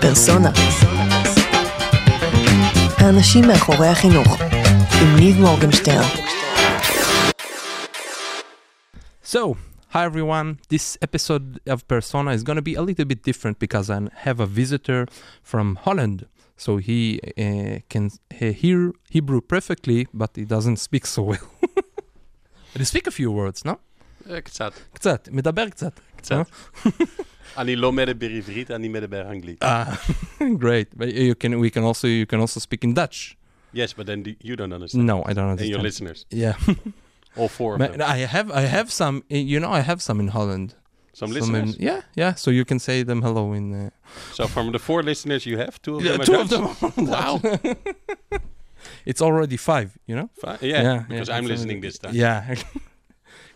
פרסונה. האנשים מאחורי החינוך, עם ניב מורגנשטרן. So, hi everyone. This episode of Persona is going to be a little bit different because I have a visitor from Holland. So he uh, can uh, hear Hebrew perfectly, but he doesn't speak so well. but he speak a few words, no? אה, קצת, קצת, מדבר קצת. קצת. and he lo mere bij Ivrit. Ah, great. But you can we can also you can also speak in Dutch. Yes, but then you don't understand. No, I don't understand. And your listeners. Yeah. All four of but them. I have I have some you know I have some in Holland. Some, some listeners. In, yeah, yeah. So you can say them hello in. Uh, so from the four listeners you have, two of yeah, them. Two Dutch. of them. wow. it's already five. You know. Five. Yeah. yeah because yeah, I'm listening this time. Yeah.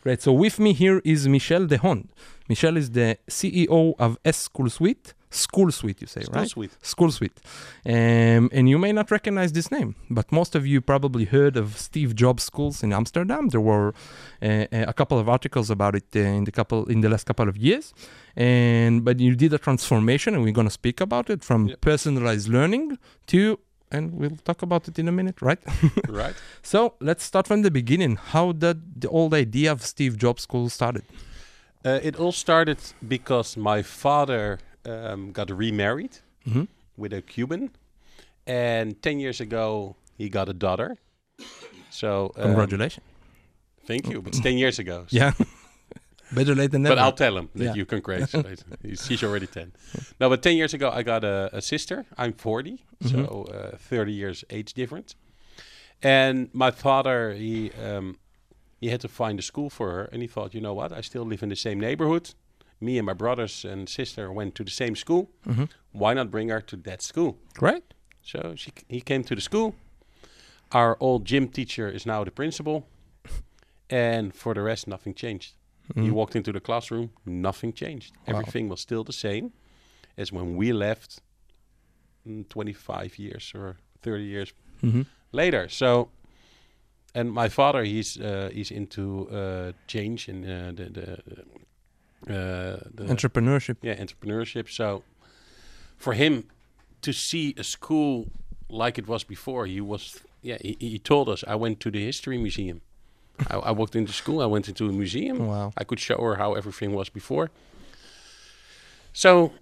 Great. So with me here is Michel de Hond. Hond. Michel is the CEO of S School Suite. School Suite, you say, Still right? sweet. School Suite. Um, and you may not recognize this name, but most of you probably heard of Steve Jobs schools in Amsterdam. There were uh, a couple of articles about it uh, in the couple in the last couple of years. And but you did a transformation, and we're going to speak about it from Yeah. personalized learning to, and we'll talk about it in a minute, right? Right. So let's start from the beginning. How did the old idea of Steve Jobs School started? Uh, it all started because my father um, got remarried Mm-hmm. with a Cuban, and ten years ago he got a daughter. So um, Congratulations. Thank you. But it's ten years ago. so- yeah. Better late than never. But I'll tell him that Yeah. you congratulate. he's, he's already 10. No, but 10 years ago, I got a, a sister. I'm 40, so uh, 30 years age difference. And my father, he um, he had to find a school for her. And he thought, you know what? I still live in the same neighborhood. Me and my brothers and sister went to the same school. Mhm. Why not bring her to that school? Great. So she, he came to the school. Our old gym teacher is now the principal. And for the rest, nothing changed. He Mhm. walked into the classroom, nothing changed. Wow. Everything was still the same as when we left mm, 25 years or 30 years Mhm. later. So, and my father, he's uh, he's into uh, change and uh, the the, uh, the Entrepreneurship. yeah entrepreneurship. So, for him to see a school like it was before, he was yeah. He, he told us I went to the history museum. I, I walked into school. I went into a museum. Wow. I could show her how everything was before. So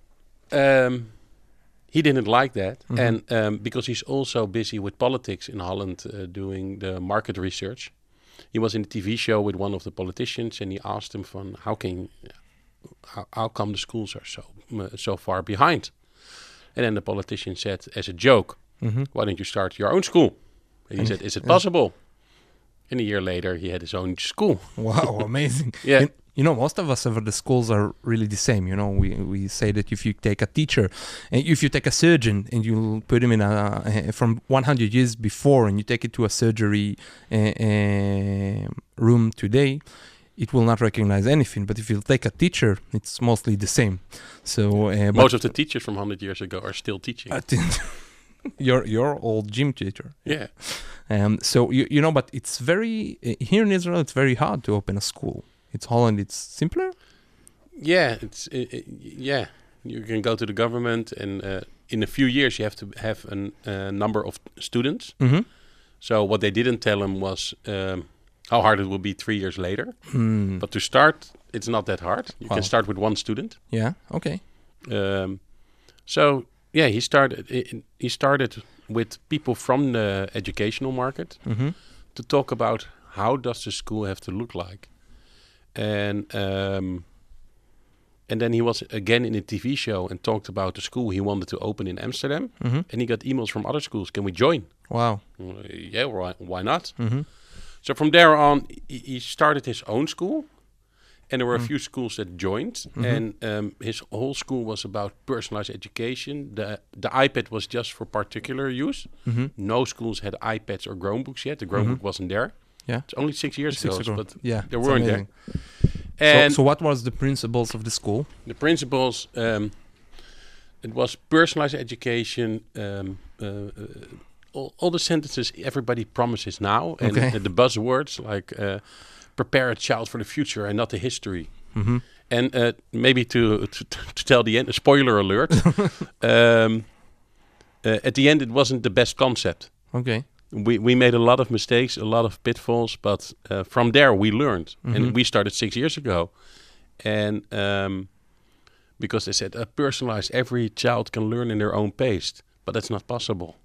um, he didn't like that, Mhm. and um, because he's also busy with politics in Holland, uh, doing the market research. He was in a TV show with one of the politicians, and he asked him, "From how can, how, how come the schools are so uh, so far behind?" And then the politician said, as a joke, Mhm. "Why don't you start your own school?" And he said, "Is it yeah. possible?" And a year later, he had his own school. Wow, amazing. Yeah. You, you know, most of us over the schools are really the same. You know, we, we say that if you take a teacher, and if you take a surgeon and you put him in a uh, from 100 years before, and you take it to a surgery uh, uh, room today, it will not recognize anything. But if you take a teacher, it's mostly the same. So uh, Most of the teachers from 100 years ago are still teaching. Your your old gym teacher. yeah. Um, so you you know, but it's very uh, here in Israel. It's very hard to open a school. It's Holland. It's simpler. Yeah, it's i i yeah. You can go to the government, and uh, in a few years you have to have a uh, number of students. Mm-hmm. So what they didn't tell him was um, how hard it will be three years later. Hmm. But to start, it's not that hard. You Wow. can start with one student. yeah. Okay. Um, so yeah, he started. He started with people from the educational market Mm-hmm. to talk about how does the school have to look like, and um, and then he was again in a TV show and talked about the school he wanted to open in Amsterdam, Mm-hmm. and he got emails from other schools. Can we join? Wow. Uh, yeah, why, why not? Mm-hmm. So from there on, he, started his own school, and there were Mm. a few schools that joined, Mhm. and um, his whole school was about personalized education. the The iPad was just for particular use. Mm-hmm. No schools had iPads or Chromebooks yet. The Chromebook wasn't there. Yeah. It's only six years Six ago, ago. but Yeah. they it's weren't amazing. there. And so, so what was the principles of the school? the principles, um, it was personalized education. Um, uh, uh, all, all the sentences everybody promises now, and Okay. the buzzwords like uh, prepare a child for the future and not the history. Mm-hmm. And uh, maybe to, to to tell the end, a spoiler alert. um, uh, at the end, it wasn't the best concept. Okay. We we made a lot of mistakes, a lot of pitfalls, but uh, from there we learned. Mhm. And we started six years ago, and um, because they said uh, personalized, every child can learn in their own pace, but that's not possible.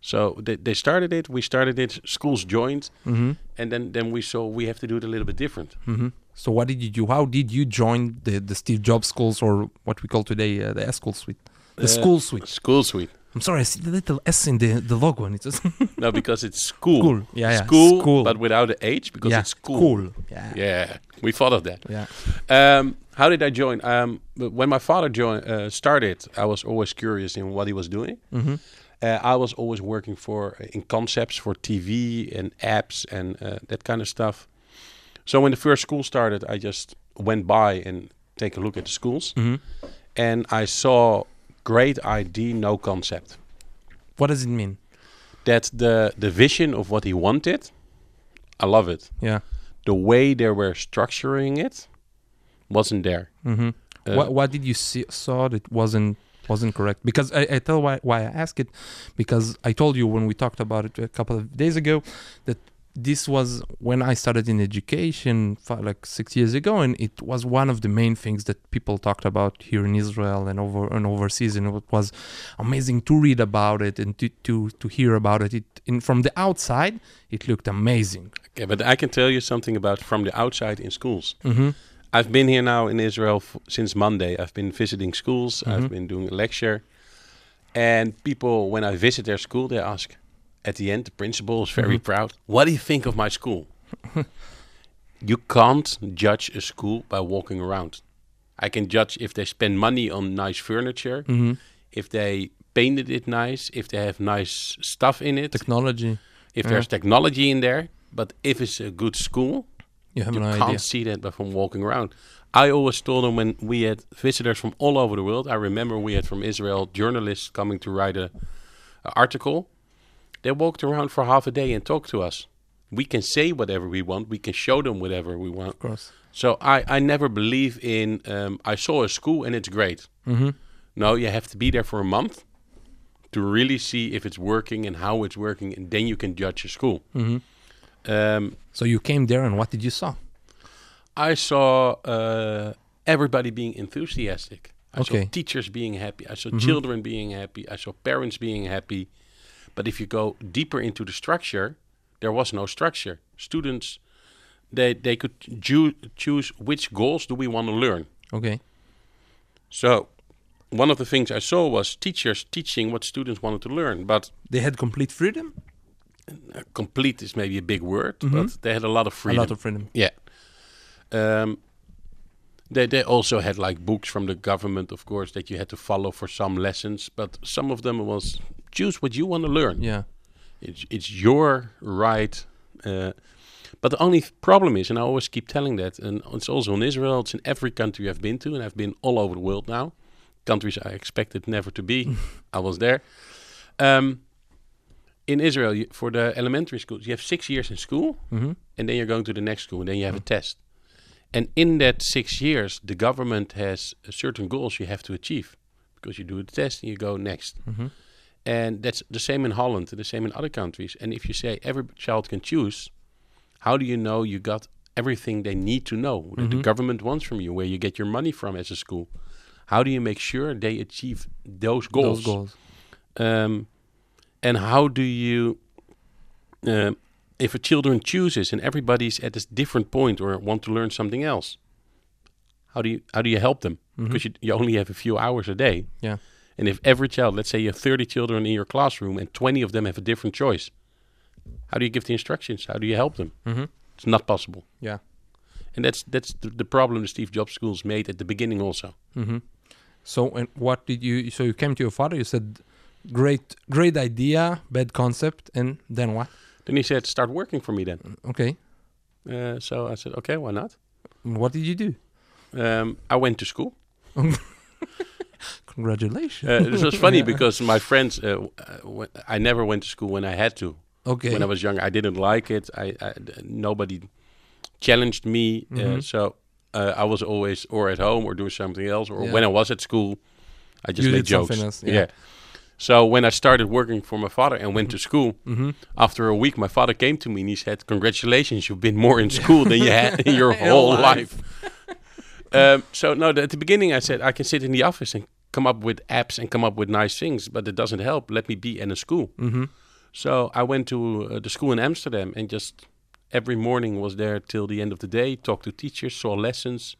So they, they started it. We started it. Schools joined, Mm-hmm. and then then we saw we have to do it a little bit different. Mm-hmm. So what did you do? How did you join the, the Steve Jobs schools or what we call today uh, the S school suite? The Uh, school suite. School suite. I'm sorry, I see the little S in the, the logo and it's just No, because it's school. Cool. Yeah, yeah. School, School. but without the H because yeah, it's cool. Cool. Yeah. Yeah, we thought of that. Yeah. Um, how did I join? Um, when my father joined, uh, started, I was always curious in what he was doing. Mm-hmm. Uh, I was always working for uh, in concepts for TV and apps and uh, that kind of stuff. So when the first school started, I just went by and take a look at the schools, Mm-hmm. and I saw great ID, no concept. What does it mean? That the the vision of what he wanted, I love it. Yeah. The way they were structuring it wasn't there. Mm-hmm. Uh, what what did you see, saw that wasn't wasn't correct? Because I, I tell why why I ask it, because I told you when we talked about it a couple of days ago that this was when I started in education like six years ago, and it was one of the main things that people talked about here in Israel and over and overseas, and it was amazing to read about it and to to, to hear about it. It in, from the outside, it looked amazing. Okay, but I can tell you something about from the outside in schools. Mm-hmm. I've been here now in Israel f- since Monday. I've been visiting schools. Mhm. I've been doing a lecture, and people, when I visit their school, they ask. At the end, the principal is very Mhm. proud. What do you think of my school? you can't judge a school by walking around. I can judge if they spend money on nice furniture, Mm-hmm. if they painted it nice, if they have nice stuff in it, Technology, if yeah. there's technology in there. But if it's a good school, you have you no can't idea. see that but from walking around. I always told them when we had visitors from all over the world. I remember we had from Israel journalists coming to write a, a article. They walked around for half a day and talked to us. We can say whatever we want. We can show them whatever we want. Of course. So I, I never believe in um, I saw a school and it's great. Mm-hmm. No, you have to be there for a month to really see if it's working and how it's working, and then you can judge a school. Mm-hmm. Um, So you came there, and what did you saw? I saw uh, everybody being enthusiastic. I Okay. saw teachers being happy. I saw Mhm. children being happy. I saw parents being happy. But if you go deeper into the structure, there was no structure. Students, they they could ju- choose which goals do we want to learn. Okay. So, one of the things I saw was teachers teaching what students wanted to learn. But They had complete freedom. uh, complete is maybe a big word, Mhm. but they had a lot of freedom. A lot of freedom. Yeah. Um, they they also had like books from the government, of course, that you had to follow for some lessons. But some of them was choose what you want to learn. Yeah. It's it's your right. Uh, but the only problem is, and I always keep telling that, and it's also in Israel. It's in every country I've been to, and I've been all over the world now. Countries I expected never to be, I was there. Um, in Israel, you, for the elementary schools, you have six years in school, Mm-hmm. and then you're going to the next school, and then you have a test. And in that six years, the government has certain goals you have to achieve because you do the test and you go next. Mm-hmm. And that's the same in Holland, the same in other countries. And if you say every child can choose, how do you know you got everything they need to know that the Mhm. government wants from you, where you get your money from as a school? How do you make sure they achieve those goals? Those goals. Um, and how do you, um, if a children chooses and everybody's at a different point or want to learn something else, how do you how do you help them? Mhm. Because you, you only have a few hours a day. Yeah. And if every child, let's say you have 30 children in your classroom and 20 of them have a different choice, how do you give the instructions? How do you help them? Mm-hmm. It's not possible. Yeah. And that's that's the, the problem the Steve Jobs schools made at the beginning also. Mm-hmm. So, and what did you? So you came to your father. You said, "Great, great idea, bad concept," and then what? Then he said, start working for me then. Okay. Uh, so I said, okay, why not? What did you do? Um, I went to school. Congratulations. Uh, this was funny Yeah. because my friends, uh, I never went to school when I had to. okay. When I was young, I didn't like it. I, I nobody challenged me. Uh, Mhm. so uh, I was always or at home or doing something else, or Yeah. when I was at school, I just You made jokes. else, yeah. So when I started working for my father and went to school, Mm-hmm. after a week, my father came to me and he said, "Congratulations, you've been more in school than you had in your Your whole life." life." um, so no, at the beginning, I said I can sit in the office and come up with apps and come up with nice things, but it doesn't help. Let me be in a school. Mm-hmm. So I went to uh, the school in Amsterdam and just every morning was there till the end of the day, talked to teachers, saw lessons,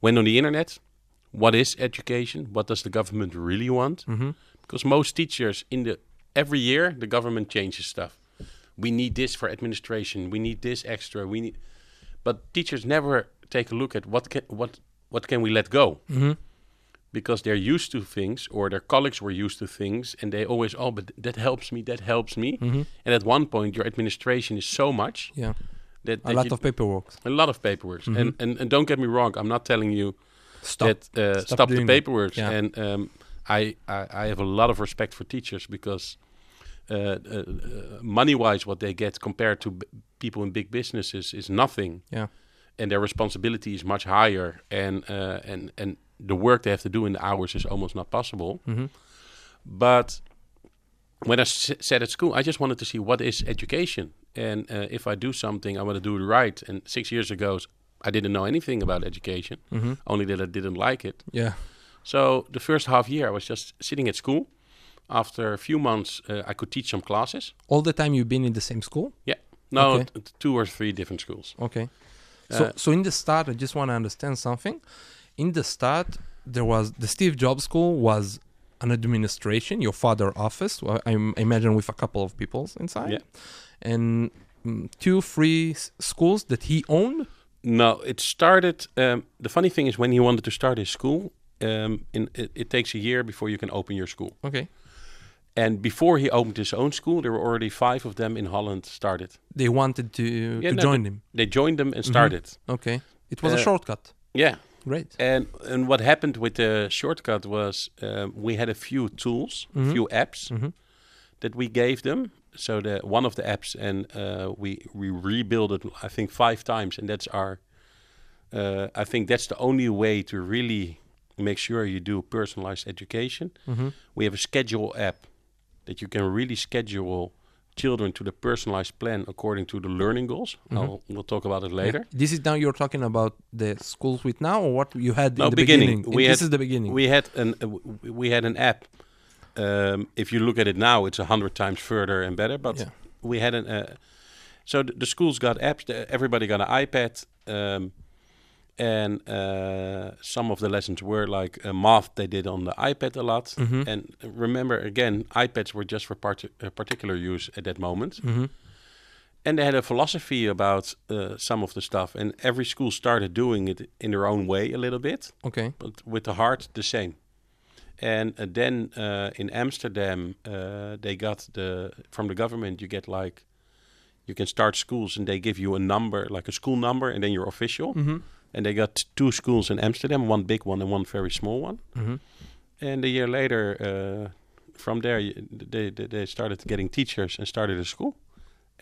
went on the internet. What is education? What does the government really want? Mm-hmm. Because most teachers in the every year the government changes stuff. We need this for administration. We need this extra. We need, but teachers never take a look at what can what what can we let go Mm-hmm. because they're used to things or their colleagues were used to things and they always oh but that helps me that helps me Mm-hmm. and at one point your administration is so much Yeah. that, A lot you- of paperwork. a lot of paperwork and, and and don't get me wrong i'm not telling you Stop. that uh, Stop stop, the paperwork Yeah. and um, I, I I have a lot of respect for teachers because uh, uh, uh, money wise what they get compared to b- people in big businesses is nothing Yeah. And their responsibility is much higher and uh, and and the work they have to do in the hours is almost not possible Mm-hmm. but when I s- said at school, I just wanted to see what is education, and uh, if I do something, I want to do it right. And six years ago, I didn't know anything about education, Mm-hmm. only that I didn't like it. Yeah. So the first half year, I was just sitting at school. After a few months, uh, I could teach some classes. All the time you've been in the same school. Yeah. No, Okay. t- two or three different schools. Okay. So Uh, so in the start, I just want to understand something. In the start, there was the Steve Jobs School was an administration, your father office. I imagine with a couple of people inside. Yeah. And mm, two, three s- schools that he owned. No, it started. Um, the funny thing is, when he wanted to start his school, um, in, it, it takes a year before you can open your school. Okay. And before he opened his own school, there were already five of them in Holland started. They wanted to Yeah, to no, join him. They joined them and started. Okay. It was a Uh, shortcut. Yeah. Great. And and what happened with the shortcut was um, we had a few tools, Mhm. a few apps Mhm. that we gave them. So the one of the apps, and uh, we we rebuilt it, I think five times, and that's our. Uh, I think that's the only way to really make sure you do personalized education. Mhm. We have a schedule app that you can really schedule children to the personalized plan according to the learning goals. Mhm. I'll, we'll talk about it later. Yeah. This is now you're talking about the schools with now, or what you had No, in the beginning. beginning. We this is the beginning. We had an uh, we had an app. Um, if you look at it now, it's a hundred times further and better. But Yeah. we had an. Uh, so the, the schools got apps. The, everybody got an iPad, um, and uh, some of the lessons were like uh, math. They did on the iPad a lot. Mhm. And remember, again, iPads were just for part- uh, particular use at that moment. Mhm. And they had a philosophy about uh, some of the stuff, and every school started doing it in their own way a little bit Okay. but with the heart the same. And uh, then uh, in Amsterdam, uh, they got the from the government. You get like you can start schools, and they give you a number, like a school number, and then you're official. Mhm. And they got two schools in Amsterdam, one big one and one very small one. Mhm. And a year later, uh, from there, they, they they started getting teachers and started a school.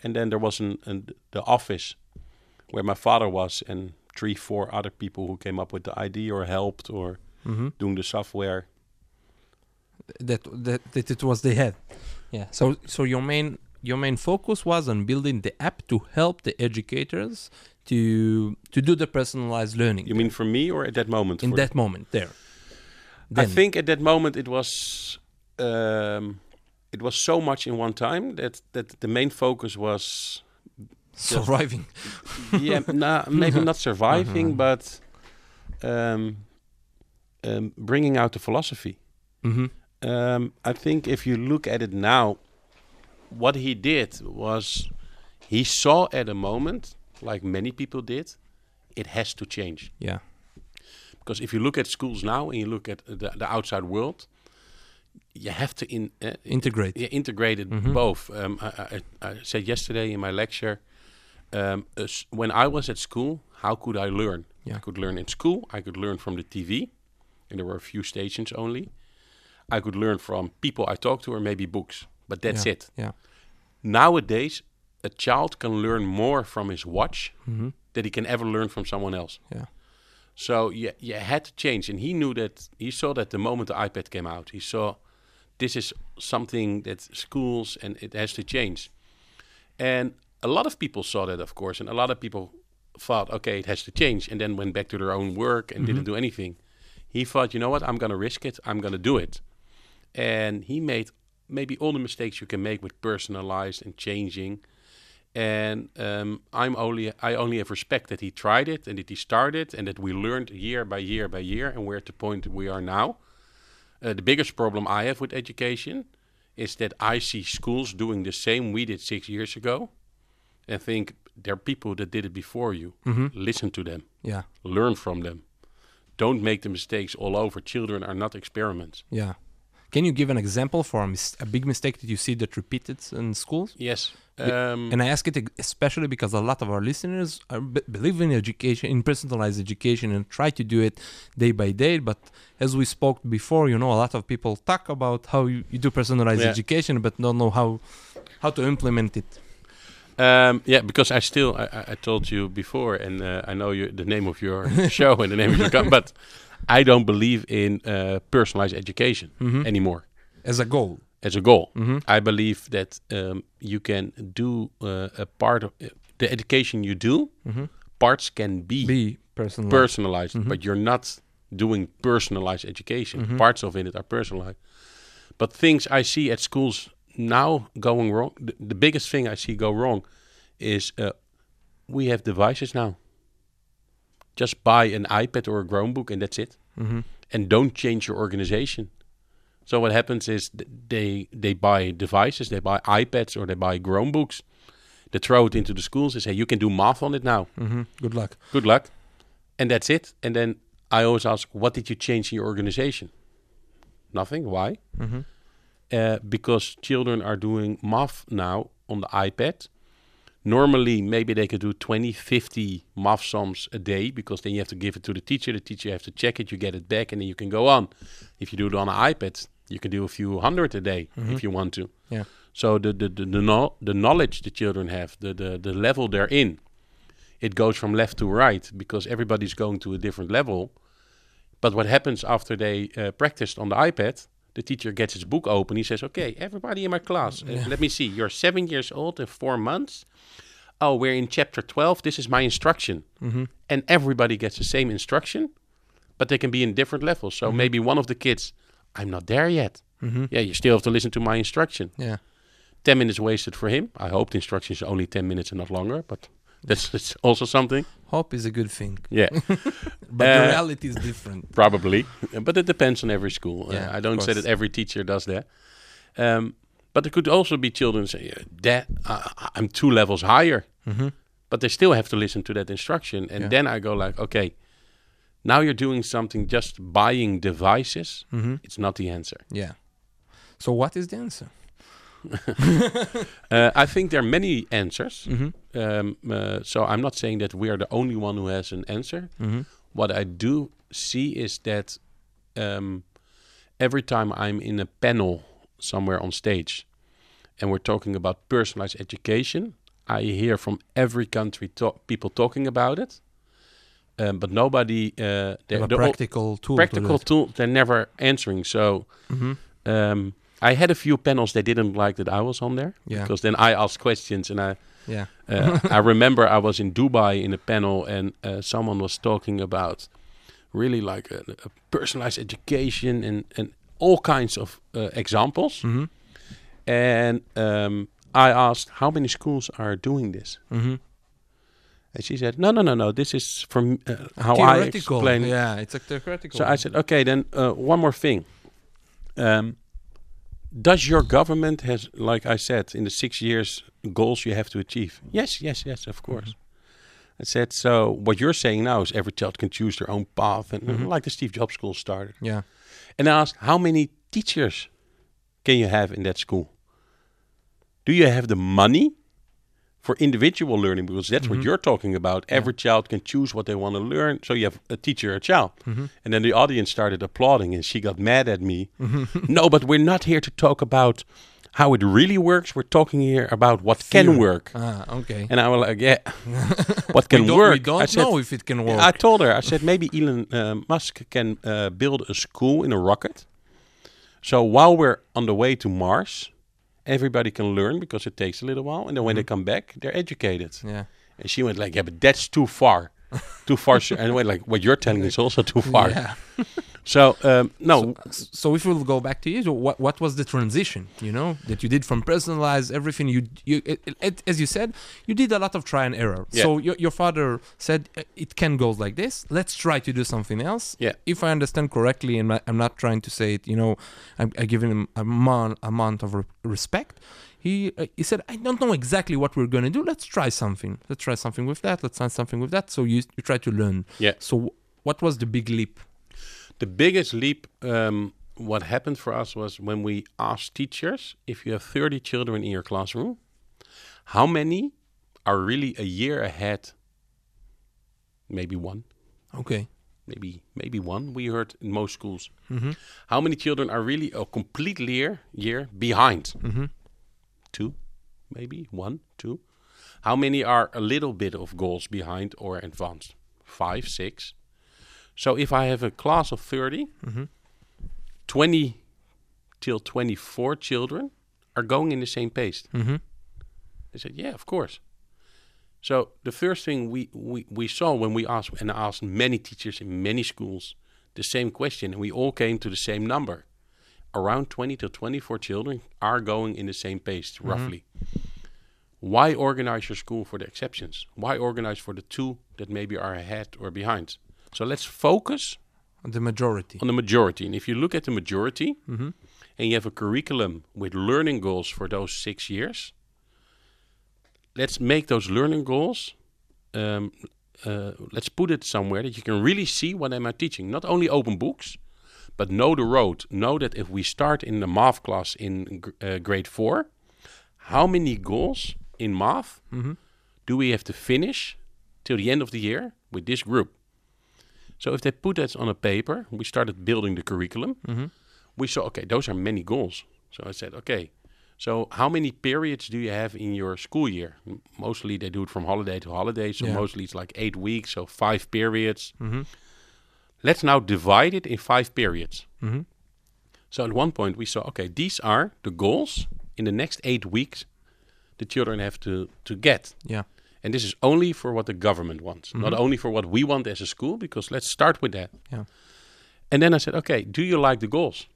And then there was an, an the office where my father was, and three, four other people who came up with the idea or helped or Mhm. doing the software. that that that it was they had. Yeah. So so your main your main focus was on building the app to help the educators to to do the personalized learning You mean for me or at that moment? in that moment there. I think at that moment it was um, it was so much in one time that that the main focus was surviving. yeah nah, maybe not surviving but um, um, bringing out the philosophy. hmm Um, I think if you look at it now, what he did was he saw at a moment, like many people did, it has to change. Yeah. Because if you look at schools now and you look at the, the outside world, you have to in, uh, Integrate. yeah, integrate it Mhm. both. Um, I, I, I said yesterday in my lecture, um, uh, when I was at school, how could I learn? Yeah. I could learn in school. I could learn from the TV, and there were a few stations only. I could learn from people I talked to, or maybe books, but that's yeah. it. Yeah. Nowadays, a child can learn more from his watch hmm than he can ever learn from someone else. Yeah. So you, you had to change. And he knew that, he saw that the moment the iPad came out, he saw this is something that schools and it has to change. And a lot of people saw that, of course, and a lot of people thought, okay, it has to change, and then went back to their own work and didn't do anything. He thought, you know what, I'm going to risk it, I'm going to do it. And he made maybe all the mistakes you can make with personalized and changing. And um, I'm only I only have respect that he tried it and that he started and that we learned year by year by year and we're at the point we are now. Uh, the biggest problem I have with education is that I see schools doing the same we did six years ago, and think there are people that did it before you. Listen to them, Yeah. learn from them. Don't make the mistakes all over. Children are not experiments. Yeah. Can you give an example for a, mis- a big mistake that you see that repeated in schools? Yes. Um, And I ask it especially because a lot of our listeners are, be- believe in education, in personalized education, and try to do it day by day. But as we spoke before, you know, a lot of people talk about how you, you do personalized Yeah. education, but don't know how how to implement it. Um, yeah, because I still I, I- I told you before, and uh, I know you, the name of your show and the name of your company, but I don't believe in uh, personalized education anymore As a goal. as a goal. I believe that um, you can do uh, a part of uh, the education you do. Parts can be, Be personalized. personalized, but you're not doing personalized education. Parts of it are personalized. But things I see at schools now going wrong, the, the biggest thing I see go wrong is uh, we have devices now. Just buy an iPad or a Chromebook and that's it. And don't change your organization. So what happens is th- they they buy devices, they buy iPads or they buy Chromebooks. They throw it into the schools and say you can do math on it now. hmm Good luck. Good luck. And that's it. And then I always ask, what did you change in your organization? Nothing. Why? Uh, because children are doing math now on the iPad. Normally, maybe they could do 20, 50 math sums a day because then you have to give it to the teacher. The teacher have to check it, you get it back, and then you can go on. If you do it on an iPad, you can do a few hundred a day if you want to. Yeah. So the the the, the, no, the knowledge the children have, the, the the level they're in, it goes from left to right because everybody's going to a different level. But what happens after they uh, practiced on the iPad? The teacher gets his book open. He says, "Okay, everybody in my class, uh, let me see. You're seven years old and four months. Oh, we're in chapter twelve. This is my instruction, mm-hmm. and everybody gets the same instruction, but they can be in different levels. So mm-hmm. maybe one of the kids, I'm not there yet. Mm-hmm. Yeah, you still have to listen to my instruction. Yeah. 10 minutes wasted for him. I hope the instruction is only 10 minutes and not longer, but that's, that's also something. Hope is a good thing. Yeah, But Uh, the reality is different. probably. But it depends on every school. Uh, Yeah, I don't say that every teacher does that. Um, but there could also be children say, "Yeah, Dad, uh, I'm two levels higher. But they still have to listen to that instruction. And Yeah. then I go like, okay, now you're doing something, just buying devices. It's not the answer. Yeah. So what is the answer? Uh, I think there are many answers. Mm-hmm. Um, uh, so I'm not saying that we are the only one who has an answer. Mm-hmm. What I do see is that um, every time I'm in a panel somewhere on stage and we're talking about personalized education, I hear from every country to- people talking about it. Um, but nobody, uh, all- practical tool. practical that. tool, they're never answering. So um, I had a few panels they didn't like that I was on there Yeah. because then I asked questions and I Yeah. uh, I remember I was in Dubai in a panel and uh, someone was talking about really like a, a personalized education and, and all kinds of uh, examples. Mhm. And um, I asked, how many schools are doing this? Mhm. And she said, no, no, no, no. This is from uh, how I explain. it." Yeah, it's a theoretical. So I said, okay, then uh, one more thing. Um, does your government has, like I said, in the six years goals you have to achieve? Yes, yes, yes, of course. I said, so what you're saying now is every child can choose their own path, and uh, like the Steve Jobs school started. yeah. And I asked, how many teachers can you have in that school? Do you have the money for individual learning? Because that's what you're talking about. Every child can choose what they want to learn. So you have a teacher, a child. And then the audience started applauding, and she got mad at me. no, but we're not here to talk about how it really works. We're talking here about what can work. Ah, okay. And I was like, yeah, what can we work? We don't I said, know if it can work. I told her, I said, maybe Elon uh, Musk can uh, build a school in a rocket. So while we're on the way to Mars, everybody can learn because it takes a little while. And then when they mhm. come back, they're educated. yeah. And she went like, yeah, but that's too far. too far. sir." And went like, what you're telling is also too far. Yeah. So, um, no, S- So if we'll go back to you, what what was the transition? You know that you did from personalized everything. You you it, it, as you said, you did a lot of try and error. Yeah. So your your father said "Uh, it can go like this. Let's try to do something else. Yeah. If I understand correctly, and I'm not trying to say it, you know, I'm, I'm giving him a mon- amount of re- respect. He uh, he said, I don't know exactly what we're gonna do. Let's try something. Let's try something with that. Let's try something with that. So you you try to learn. Yeah. So what was the big leap? The biggest leap, um, what happened for us was when we asked teachers if you have 30 children in your classroom, how many are really a year ahead? Maybe one, Okay. maybe maybe one. We heard in most schools. Mm-hmm. How many children are really a complete year year behind? Mm-hmm. Two, maybe one, two. How many are a little bit of goals behind or advanced? Five, six. So if I have a class of 30, Mhm. 20 till 24 children are going in the same pace. Mm-hmm. They said, yeah, of course. So the first thing we, we, we saw when we asked, and I asked many teachers in many schools the same question, and we all came to the same number. Around 20 to 24 children are going in the same pace, roughly. Why organize your school for the exceptions? Why organize for the two that maybe are ahead or behind? So let's focus on The majority. on the majority. And if you look at the majority Mhm. and you have a curriculum with learning goals for those six years, let's make those learning goals. Um, uh, let's put it somewhere that you can really see what am I teaching. Not only open books, but know the road. Know that if we start in the math class in gr- uh, grade four, how many goals in math Mhm. do we have to finish till the end of the year with this group? So if they put that on a paper, we started building the curriculum. Mhm. We saw, okay, those are many goals. So I said, okay, so how many periods do you have in your school year? M- Mostly they do it from holiday to holiday. So Yeah. mostly it's like eight weeks, so five periods. Mm-hmm. Let's now divide it in five periods. Mm-hmm. So at one point we saw, okay, these are the goals in the next eight weeks the children have to, to get. Yeah. And this is only for what the government wants, not only for what we want as a school, because let's start with that. Yeah. And then I said, okay, do you like the goals?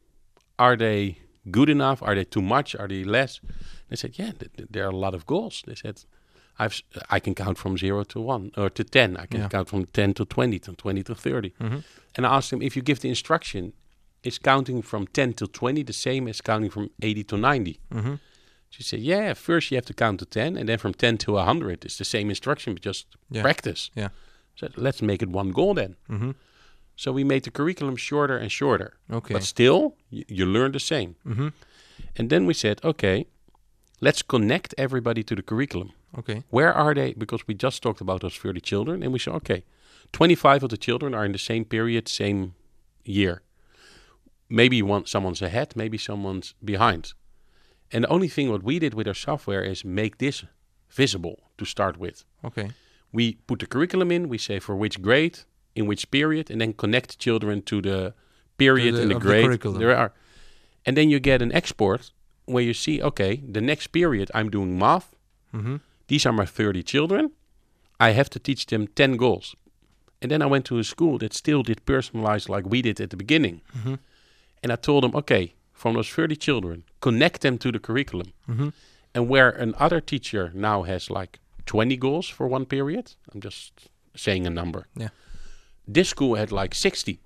Are they good enough? Are they too much? Are they less? They said, yeah, th- th- there are a lot of goals. They said, I've, I can count from zero to one or to 10. I can Yeah. count from 10 to 20, to 20 to 30. Mhm. And I asked them, if you give the instruction, is counting from 10 to 20 the same as counting from 80 to 90? Mm-hmm. She said, yeah, first you have to count to 10, and then from 10 to a 100, it's the same instruction, but just Yeah. practice. Yeah. So let's make it one goal then. Mm-hmm. So we made the curriculum shorter and shorter, Okay. but still you, you learn the same. mm-hmm. And then we said, okay, let's connect everybody to the curriculum. Okay. Where are they? Because we just talked about those 30 children, and we said, okay, 25 of the children are in the same period, same year. Maybe one, someone's ahead, maybe someone's behind. And the only thing what we did with our software is make this visible to start with. Okay. We put the curriculum in, we say for which grade, in which period, and then connect children to the period the- and the the grade. curriculum. there are. And then you get an export where you see, okay, the next period I'm doing math. Mm-hmm. These are my 30 children. I have to teach them 10 goals. And then I went to a school that still did personalized like we did at the beginning. Mm-hmm. And I told them, okay, from those 30 children, connect them to the curriculum. Mm-hmm. And where another teacher now has like 20 goals for one period, I'm just saying a number. Yeah. This school had like 60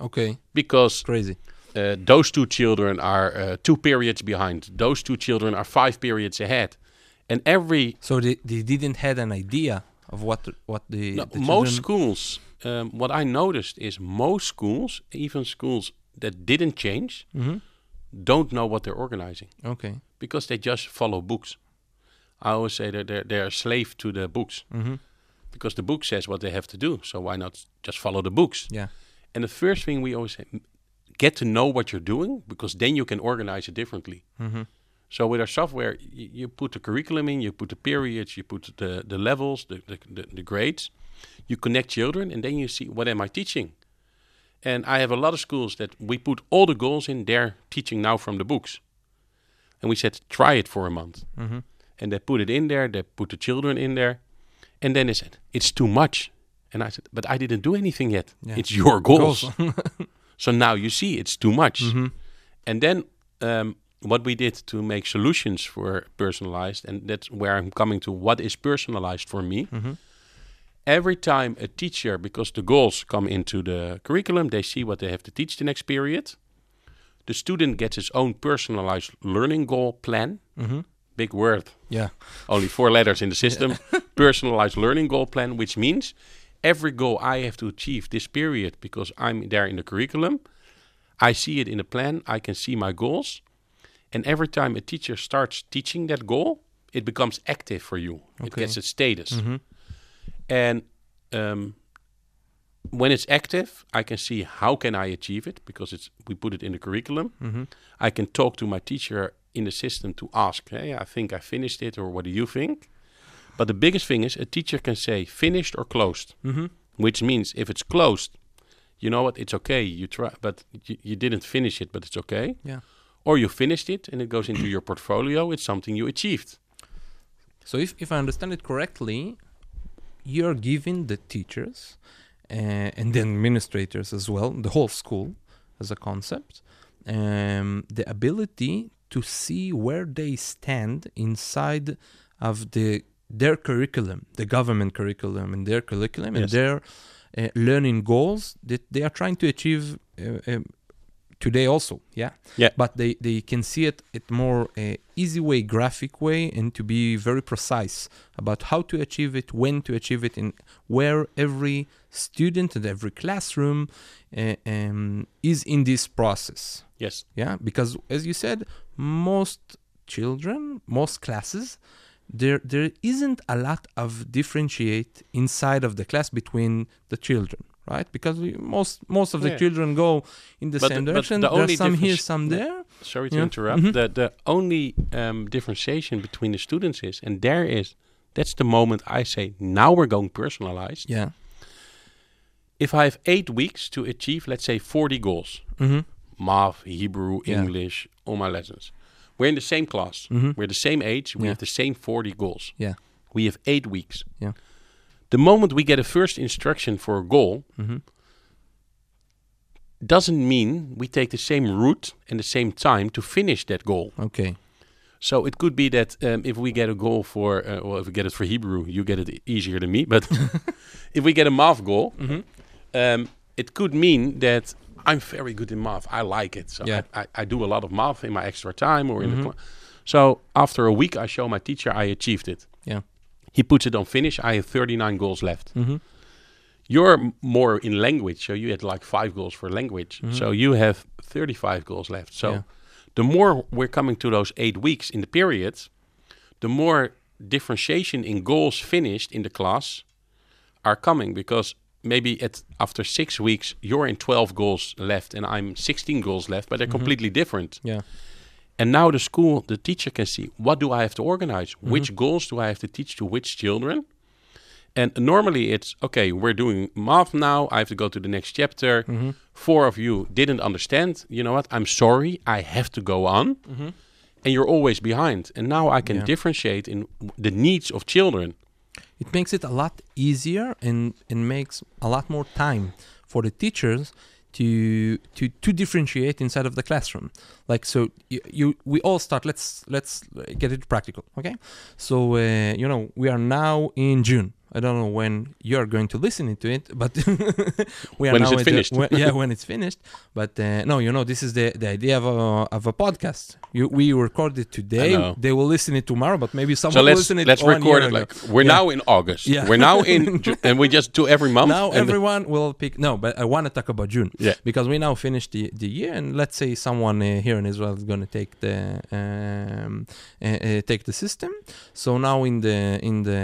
Okay. because Crazy. uh, those two children are uh, two periods behind. Those two children are five periods ahead. And every So they, they didn't had an idea of what the, what the, No, the most schools, um, what I noticed is most schools, even schools that didn't change, Mhm. don't know what they're organizing Okay. because they just follow books. I always say that they're, they're a slave to the books Mm-hmm. because the book says what they have to do. So why not just follow the books? Yeah. And the first thing we always say, get to know what you're doing because then you can organize it differently. Mm-hmm. So with our software, you, you put the curriculum in, you put the periods, you put the, the levels, the, the, the, the grades, you connect children, and then you see what am I teaching. And I have a lot of schools that we put all the goals in. They're teaching now from the books, and we said try it for a month, Mhm. and they put it in there. They put the children in there, and then they said it's too much. And I said, but I didn't do anything yet. Yeah. It's your goals. Goals. so now you see it's too much. Mhm. And then um, what we did to make solutions for personalized, and that's where I'm coming to what is personalized for me. Mhm. Every time a teacher, because the goals come into the curriculum, they see what they have to teach the next period. The student gets his own personalized learning goal plan. Mhm. Big word, Yeah. only four letters in the system. personalized learning goal plan, which means every goal I have to achieve this period because I'm there in the curriculum. I see it in the plan. I can see my goals. And every time a teacher starts teaching that goal, it becomes active for you. It gets a status. Mhm. And um, when it's active, I can see how can I achieve it because it's we put it in the curriculum. Mhm. I can talk to my teacher in the system to ask, hey, I think I finished it, or what do you think? But the biggest thing is a teacher can say finished or closed, Mhm. which means if it's closed, you know what, it's okay. You try, but you, you didn't finish it, but it's okay. Yeah. Or you finished it and it goes into your portfolio. It's something you achieved. So if, if I understand it correctly, you're giving the teachers uh, and the administrators as well, the whole school as a concept, um, the ability to see where they stand inside of the their curriculum, the government curriculum and their curriculum and their uh, learning goals that they are trying to achieve uh, um, today also yeah Yeah. but they they can see it at more uh, easy way graphic way and to be very precise about how to achieve it when to achieve it and where every student and every classroom uh, um, is in this process Yes. yeah because as you said most children most classes there there isn't a lot of differentiate inside of the class between the children right because we, most most of the Yeah. children go in the But same the- but direction the there's only some here some Yeah. there Sorry to Yeah. interrupt. Mhm. The the only um, differentiation between the students is, and there is, that's the moment I say now we're going personalized. yeah If I have eight weeks to achieve, let's say, forty goals, mm-hmm. math, Hebrew, Yeah. English, all my lessons. We're in the same class. Mhm. We're the same age. We Yeah. have the same forty goals. yeah We have eight weeks. Yeah. The moment we get a first instruction for a goal, mm-hmm. doesn't mean we take the same route and the same time to finish that goal. okay So it could be that um, if we get a goal for, uh, well, if we get it for Hebrew, you get it easier than me. But if we get a math goal, mm-hmm. um, it could mean that I'm very good in math. I like it. So Yeah. I, I, I do a lot of math in my extra time or in Mhm. the class. So after a week, I show my teacher I achieved it. Yeah. He puts it on finish. I have 39 goals left. Mm-hmm. You're more in language, so you had like five goals for language. Mhm. So you have 35 goals left. So Yeah. the more we're coming to those eight weeks in the period, the more differentiation in goals finished in the class are coming because maybe at after six weeks you're in 12 goals left and I'm 16 goals left, but they're Mhm. completely different. yeah And now the school, the teacher can see what do I have to organize? Which goals do I have to teach to which children? And normally it's okay, we're doing math now. I have to go to the next chapter. mm-hmm. Four of you didn't understand. You know what? I'm sorry. I have to go on. Mm-hmm. And you're always behind. And now I can Yeah. differentiate in the needs of children. it makes it a lot easier and and makes a lot more time for the teachers to to to differentiate inside of the classroom. Like so you, you we all start let's let's get it practical okay? So uh, you know we are now in june I don't know when you're going to listen to it, but we are When is now it at the- finished? when- yeah, when it's finished. But uh, no, you know, this is the, the idea of a, of a podcast. You, we record it today. They will listen it tomorrow, but maybe someone So will let's listen it let's one record it ago. like we're Yeah. now in August. Yeah. We're now in and we just do every month. now everyone will pick no but i want to talk about june Yeah. because we now finished the, the year and let's say someone uh, here in israel is going to take the um, uh, uh, take the system so now in the in the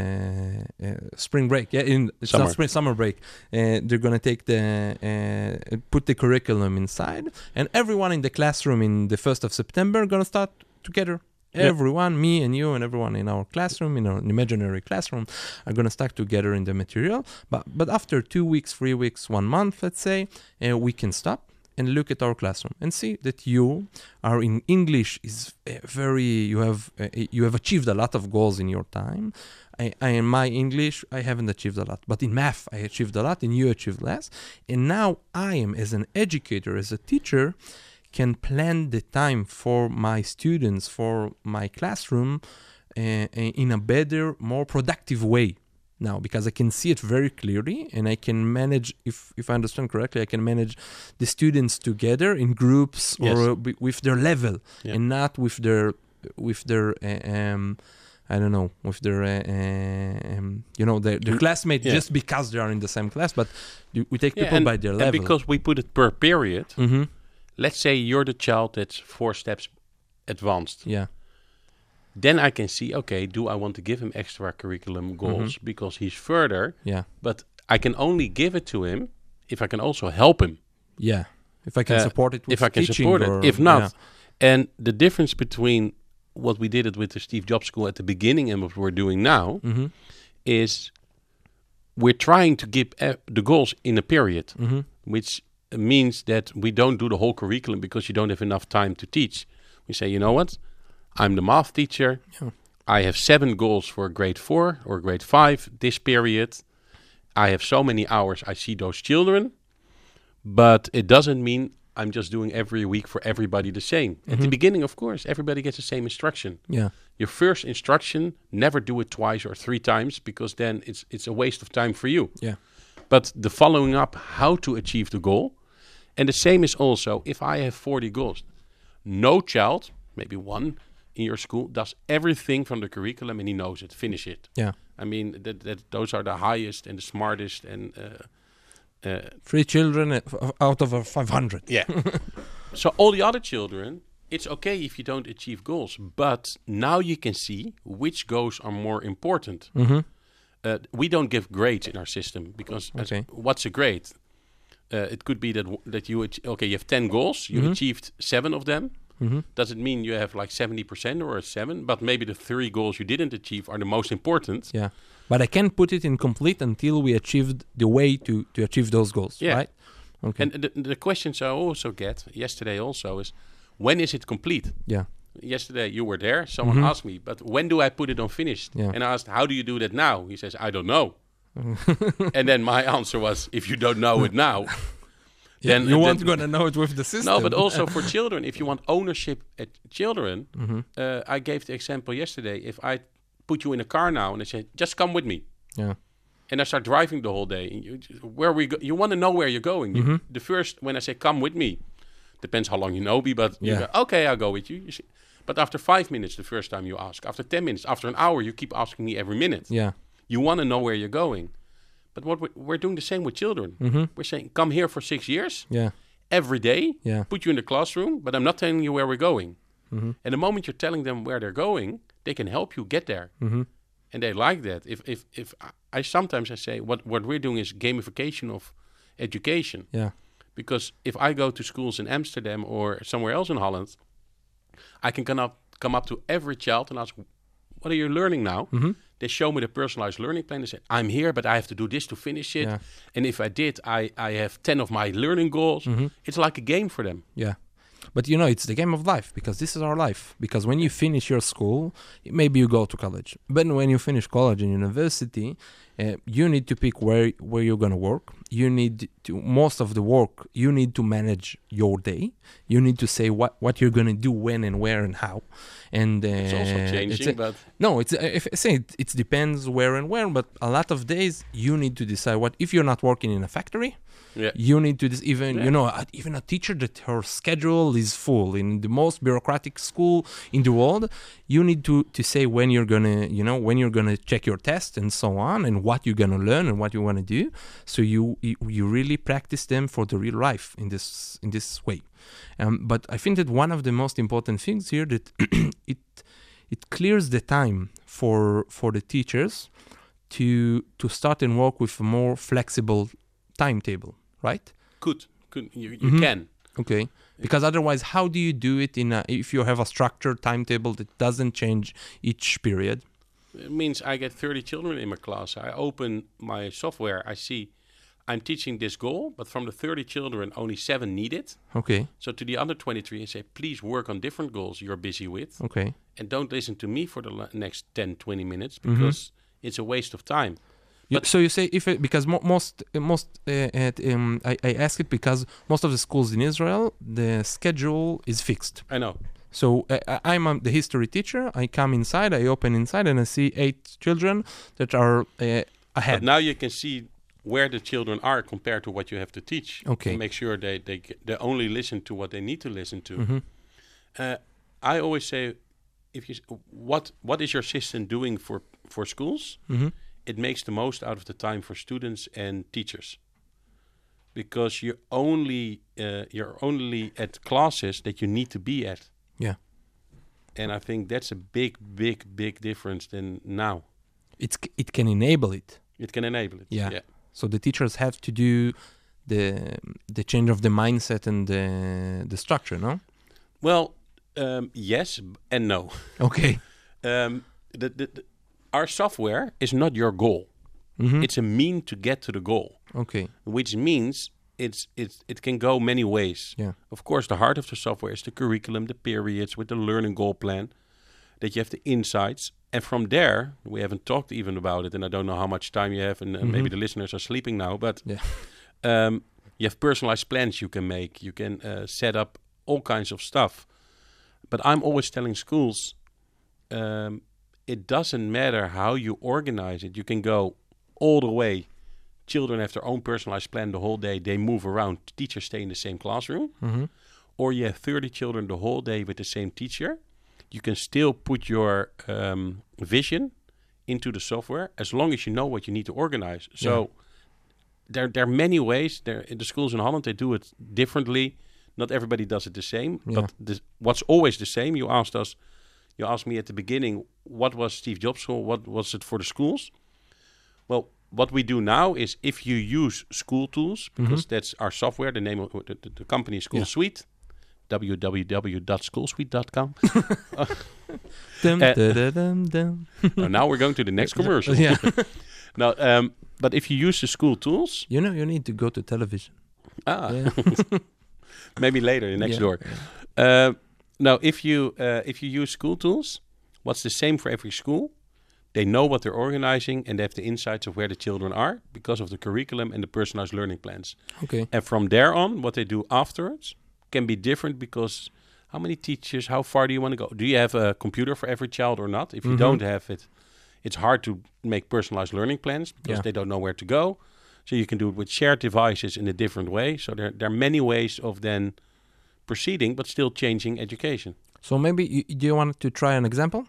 uh, spring break yeah in it's Summer. not spring summer break uh, they're going to take the uh, put the curriculum inside and everyone in the classroom in the 1st of september going to start together Yeah. Everyone, me and you and everyone in our classroom, in our imaginary classroom, are gonna start together in the material. But but after two weeks, three weeks, one month, let's say, uh, we can stop and look at our classroom and see that you are in English is uh, very you have uh, you have achieved a lot of goals in your time. I, I in my English I haven't achieved a lot, but in math I achieved a lot and you achieved less. And now I am as an educator, as a teacher, can plan the time for my students, for my classroom, uh, in a better, more productive way now because I can see it very clearly and I can manage if if I understand correctly I can manage the students together in groups Yes. or b- with their level Yeah. and not with their with their uh, um I don't know with their uh, um, you know their, their Mm, classmate yeah. just because they are in the same class but you- we take Yeah, people and, by their and level because we put it per period, hmm let's say you're the child that's four steps advanced. yeah Then I can see, okay, do I want to give him extra curriculum goals Mm-hmm. because he's further? yeah But I can only give it to him if I can also help him. yeah if I can Uh, support it with if I can support it. If not, yeah. and the difference between what we did it with the Steve Jobs School at the beginning and what we're doing now Mhm. is we're trying to give e- the goals in a period, Mhm. which means that we don't do the whole curriculum because you don't have enough time to teach. We say, you know what? I'm the math teacher. Yeah. I have seven goals for grade four or grade five this period. I have so many hours. I see those children, but it doesn't mean I'm just doing every week for everybody the same. At Mm-hmm. the beginning, of course, everybody gets the same instruction. yeah Your first instruction, never do it twice or three times because then it's it's a waste of time for you. yeah But the following up how to achieve the goal. And the same is also if I have 40 goals, no child, maybe one in your school, does everything from the curriculum and he knows it, finish it. yeah I mean, that, that those are the highest and the smartest and uh, uh, three children uh, f- out of a 500 yeah. so all the other children, it's okay if you don't achieve goals, but now you can see which goals are more important. mm-hmm. Uh, we don't give grades in our system because as- Okay. what's a grade? Uh, it could be that w- that you okay, you have ten goals, you Mhm. achieved seven of them. Mm-hmm. Does it mean you have like seventy percent or a seven? But maybe the three goals you didn't achieve are the most important. Yeah, but I can't put it in complete until we achieved the way to to achieve those goals. Yeah. Right. Okay. And the, the questions I also get yesterday also is, when is it complete? yeah. yesterday you were there. Someone Mhm. asked me, but when do I put it on finished? Yeah. And I asked, how do you do that now? He says, I don't know. and then my answer was, if you don't know it now, then you then- weren't gonna know it with the system. No, but also for children, if you want ownership at children, Mhm. uh, I gave the example yesterday. If I put you in a car now and I say, just come with me, Yeah. and I start driving the whole day, and you, where we go, you want to know where you're going. You- Mhm. the first, when I say come with me, depends how long you know me, but you Yeah. go, okay, I'll go with you. you see. But after five minutes, the first time you ask, after 10 minutes, after an hour, you keep asking me every minute. Yeah. You want to know where you're going. But what we're, we're doing the same with children. Mm-hmm. We're saying, come here for six years, Yeah. every day, Yeah. put you in the classroom, but I'm not telling you where we're going. Mm-hmm. And the moment you're telling them where they're going, they can help you get there. Mm-hmm. And they like that. If, if, if I, I sometimes I say what, what we're doing is gamification of education. Yeah. Because if I go to schools in Amsterdam or somewhere else in Holland, I can come up, come up to every child and ask, what are you learning now? Mm-hmm. They show me the personalized learning plan. They say, I'm here, but I have to do this to finish it. Yeah. And if I did, I, I have 10 of my learning goals. Mm-hmm. It's like a game for them. Yeah. But you know, it's the game of life because this is our life. Because when you finish your school, maybe you go to college. But when you finish college and university, uh, you need to pick where where you're gonna work. You need to most of the work. You need to manage your day. You need to say what what you're gonna do when and where and how. And uh, It's also it's changing, a- but no, it's uh, if I say it, it depends where and where, but a lot of days you need to decide what if you're not working in a factory, yeah. you need to even Yeah. you know even a teacher that her schedule is full in the most bureaucratic school in the world you need to to say when you're gonna you know when you're gonna check your test and so on and what you're gonna learn and what you want to do so you, you you really practice them for the real life in this in this way um, but i think that one of the most important things here that it it clears the time for for the teachers to to start and work with a more flexible timetable right Good. Good. You, you Mhm. can. Okay. Because otherwise, how do you do it in a, if you have a structured timetable that doesn't change each period? It means I get 30 children in my class. I open my software. I see I'm teaching this goal, but from the 30 children, only seven need it. Okay. So to the other 23, I say, please work on different goals you're busy with, Okay. and don't listen to me for the next 10, 20 minutes Mm-hmm. because it's a waste of time. You, But- so you say if it, because mo- most most uh, at, um, I, I ask it because most of the schools in Israel the schedule is fixed. I know. So uh, I- I'm um, the history teacher. I come inside, I open inside, and I see eight children that are uh, ahead. But now you can see where the children are compared to what you have to teach. Okay. And make sure they, they, they only listen to what they need to listen to. Mhm. Uh, I always say, if you what what is your system doing for for schools? Mhm. It makes the most out of the time for students and teachers, because you only uh, you're only at classes that you need to be at. Yeah. And I think that's a big, big, big difference than now. It's it can enable it. It can enable it. Yeah. yeah. So the teachers have to do the the change of the mindset and the the structure. No. Well, um, yes and no. Okay. Um, the, the, the- our software is not your goal. Mhm. It's a mean to get to the goal, Okay. which means it's it's it can go many ways. Yeah. Of course, the heart of the software is the curriculum, the periods with the learning goal plan, that you have the insights, and from there we haven't talked even about it, and I don't know how much time you have, and uh, maybe the listeners are sleeping now, but Yeah. um, you have personalized plans you can make. You can uh, set up all kinds of stuff. But I'm always telling schools, um, it doesn't matter how you organize it. You can go all the way. Children have their own personalized plan the whole day. They move around. Teachers stay in the same classroom. Mhm. Or you have 30 children the whole day with the same teacher. You can still put your um, vision into the software as long as you know what you need to organize. So there, there are many ways. There in the schools in Holland they do it differently. Not everybody does it the same. Yeah. But this, what's always the same? You asked us. You asked me at the beginning, what was Steve Jobs' school? What was it for the schools? Well, what we do now is if you use school tools, because that's our software. The name of the, the, company is School Yeah. Suite. www.scoolsuite.com. Uh, da, da, dum, dum. Now we're going to the next commercial. Yeah. no, um, but if you use the school tools, You know, you need to go to television. ah, Yeah. maybe later next Yeah. door. Uh, now, if you uh, if you use school tools, what's the same for every school? They know what they're organizing and they have the insights of where the children are because of the curriculum and the personalized learning plans. Okay. And from there on, what they do afterwards can be different because how many teachers, how far do you want to go? Do you have a computer for every child or not? If you Mhm. don't have it, it's hard to make personalized learning plans because Yeah. they don't know where to go. So you can do it with shared devices in a different way. So there, there are many ways of then proceeding, but still changing education. So maybe you, do you want to try an example?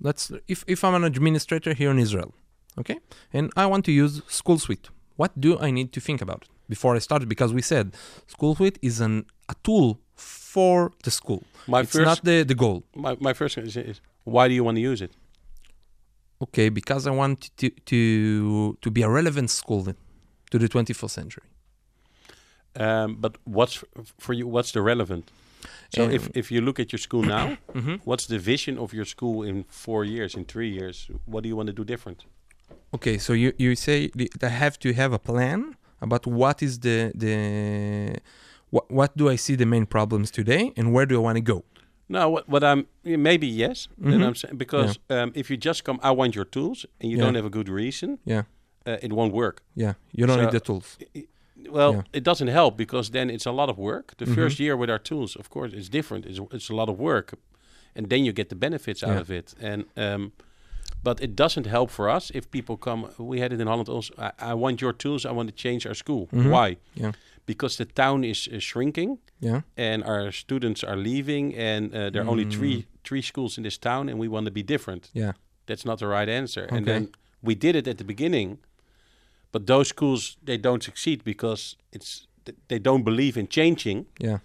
Let's if if I'm an administrator here in Israel, okay, and I want to use sCoolSuite. What do I need to think about before I start? Because we said sCoolSuite is an a tool for the school. My it's first, not the the goal. my, my first question is, why do you want to use it? Okay, because I want to to to be a relevant school to the 21st century. Um, but what's for you? What's the relevant? So if, Um, if you look at your school now, Mhm. what's the vision of your school in four years, in three years? What do you want to do different? Okay, so you, you say the- I have to have a plan about what is the the what, what do I see the main problems today and where do I want to go? No, what, what I'm maybe yes. Then Mhm. I'm saying because um, if you just come, I want your tools, and you Yeah. don't have a good reason, Yeah, uh, it won't work. yeah. You don't So- need the tools. I- Well, Yeah. it doesn't help because then it's a lot of work. The Mhm. first year with our tools, of course, it's different. It's, it's a lot of work, and then you get the benefits out of it. And um, but it doesn't help for us if people come. We had it in Holland also. I, I want your tools. I want to change our school. Mhm. Why? Yeah. Because the town is uh, shrinking. Yeah. and our students are leaving and uh, there are only three Mm. three schools in this town and we want to be different Yeah. that's not the right answer and Okay. then we did it at the beginning but those schools they don't succeed because it's they don't believe in changing Yeah.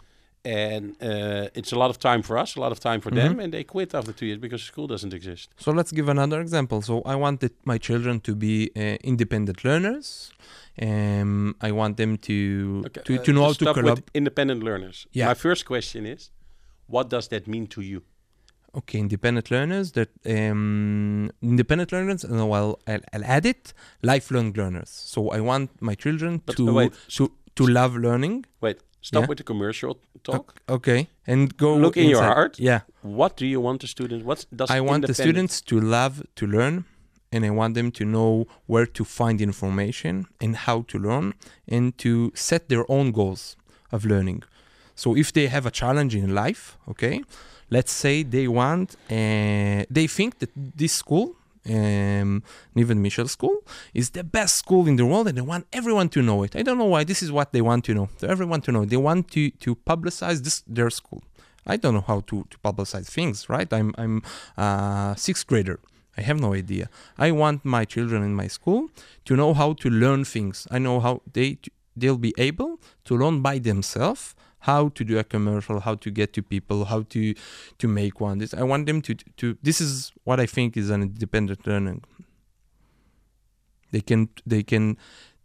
and uh, it's a lot of time for us, a lot of time for them, and they quit after two years because school doesn't exist. So let's give another example. So I wanted my children to be uh, independent learners. Um, I want them to Okay, to, uh, to know how to stop with independent learners. Yeah. My first question is, what does that mean to you? Okay, independent learners. That um, independent learners, and I'll, I'll, I'll add it. Lifelong learners. So I want my children But, to uh, wait. to to love learning. Wait, stop Yeah. with the commercial talk. Okay, and go Look in your heart. Yeah, What do you want the students? What does I want the students to love to learn, and I want them to know where to find information and how to learn, and to set their own goals of learning. So if they have a challenge in life, okay, let's say they want, uh, they think that this school, um, Niven Michel School, is the best school in the world, and they want everyone to know it. I don't know why. This is what they want to know. So everyone to know. They want to to publicize this their school. I don't know how to, to publicize things, right? I'm I'm a sixth grader. I have no idea. I want my children in my school to know how to learn things. I know how they they'll be able to learn by themselves how to do a commercial, how to get to people, how to to make one. This I want them to to. This is what I think is an independent learning. They can they can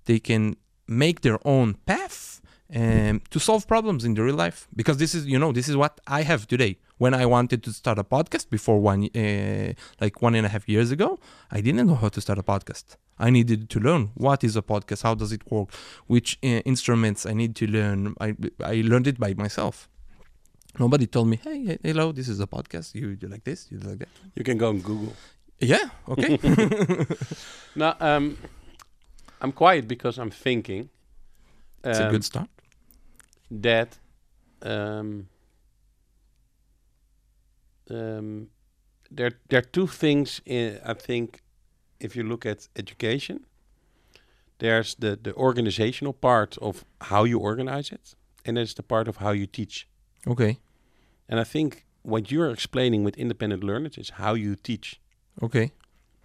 they can make their own path um, to solve problems in the real life because this is you know this is what I have today. When I wanted to start a podcast before one uh, like one and a half years ago, I didn't know how to start a podcast. I needed to learn what is a podcast, how does it work, which uh, instruments I need to learn. I I learned it by myself. Nobody told me, "Hey, hello, this is a podcast. You do like this, you do like that." You can go on Google. Yeah, okay. Now, um, I'm quiet because I'm thinking it's a um, good start. that um, um, there there are two things in, I think if you look at education there's the the organizational part of how you organize it and there's the part of how you teach. Okay, and I think what you're explaining with independent learners is how you teach. Okay,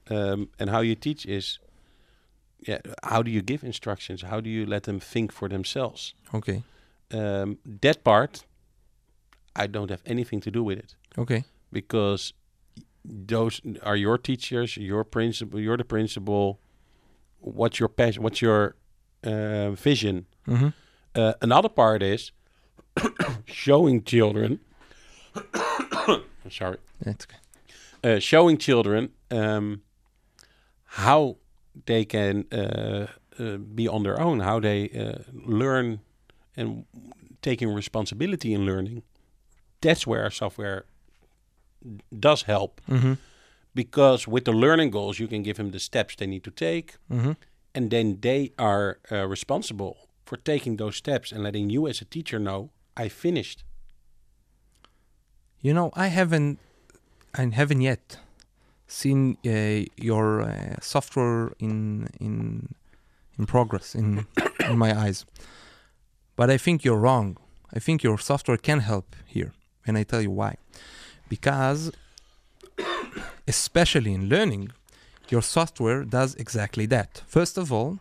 um, and how you teach is yeah how do you give instructions? How do you let them think for themselves? Okay, um, that part i don't have anything to do with it. Okay. Because those are your teachers your principal you're the principal what's your passion what's your uh, vision Mm-hmm. uh, another part is showing children sorry That's okay. uh, showing children um, how they can uh, uh, be on their own, how they uh, learn and taking responsibility in learning. That's where software does help Mm-hmm. because with the learning goals, you can give them the steps they need to take, Mm-hmm. and then they are uh, responsible for taking those steps and letting you as a teacher know I finished. You know, I haven't, I haven't yet seen uh, your uh, software in in in progress in in my eyes, but I think you're wrong. I think your software can help here, and I tell you why. Because, especially in learning, your software does exactly that. First of all,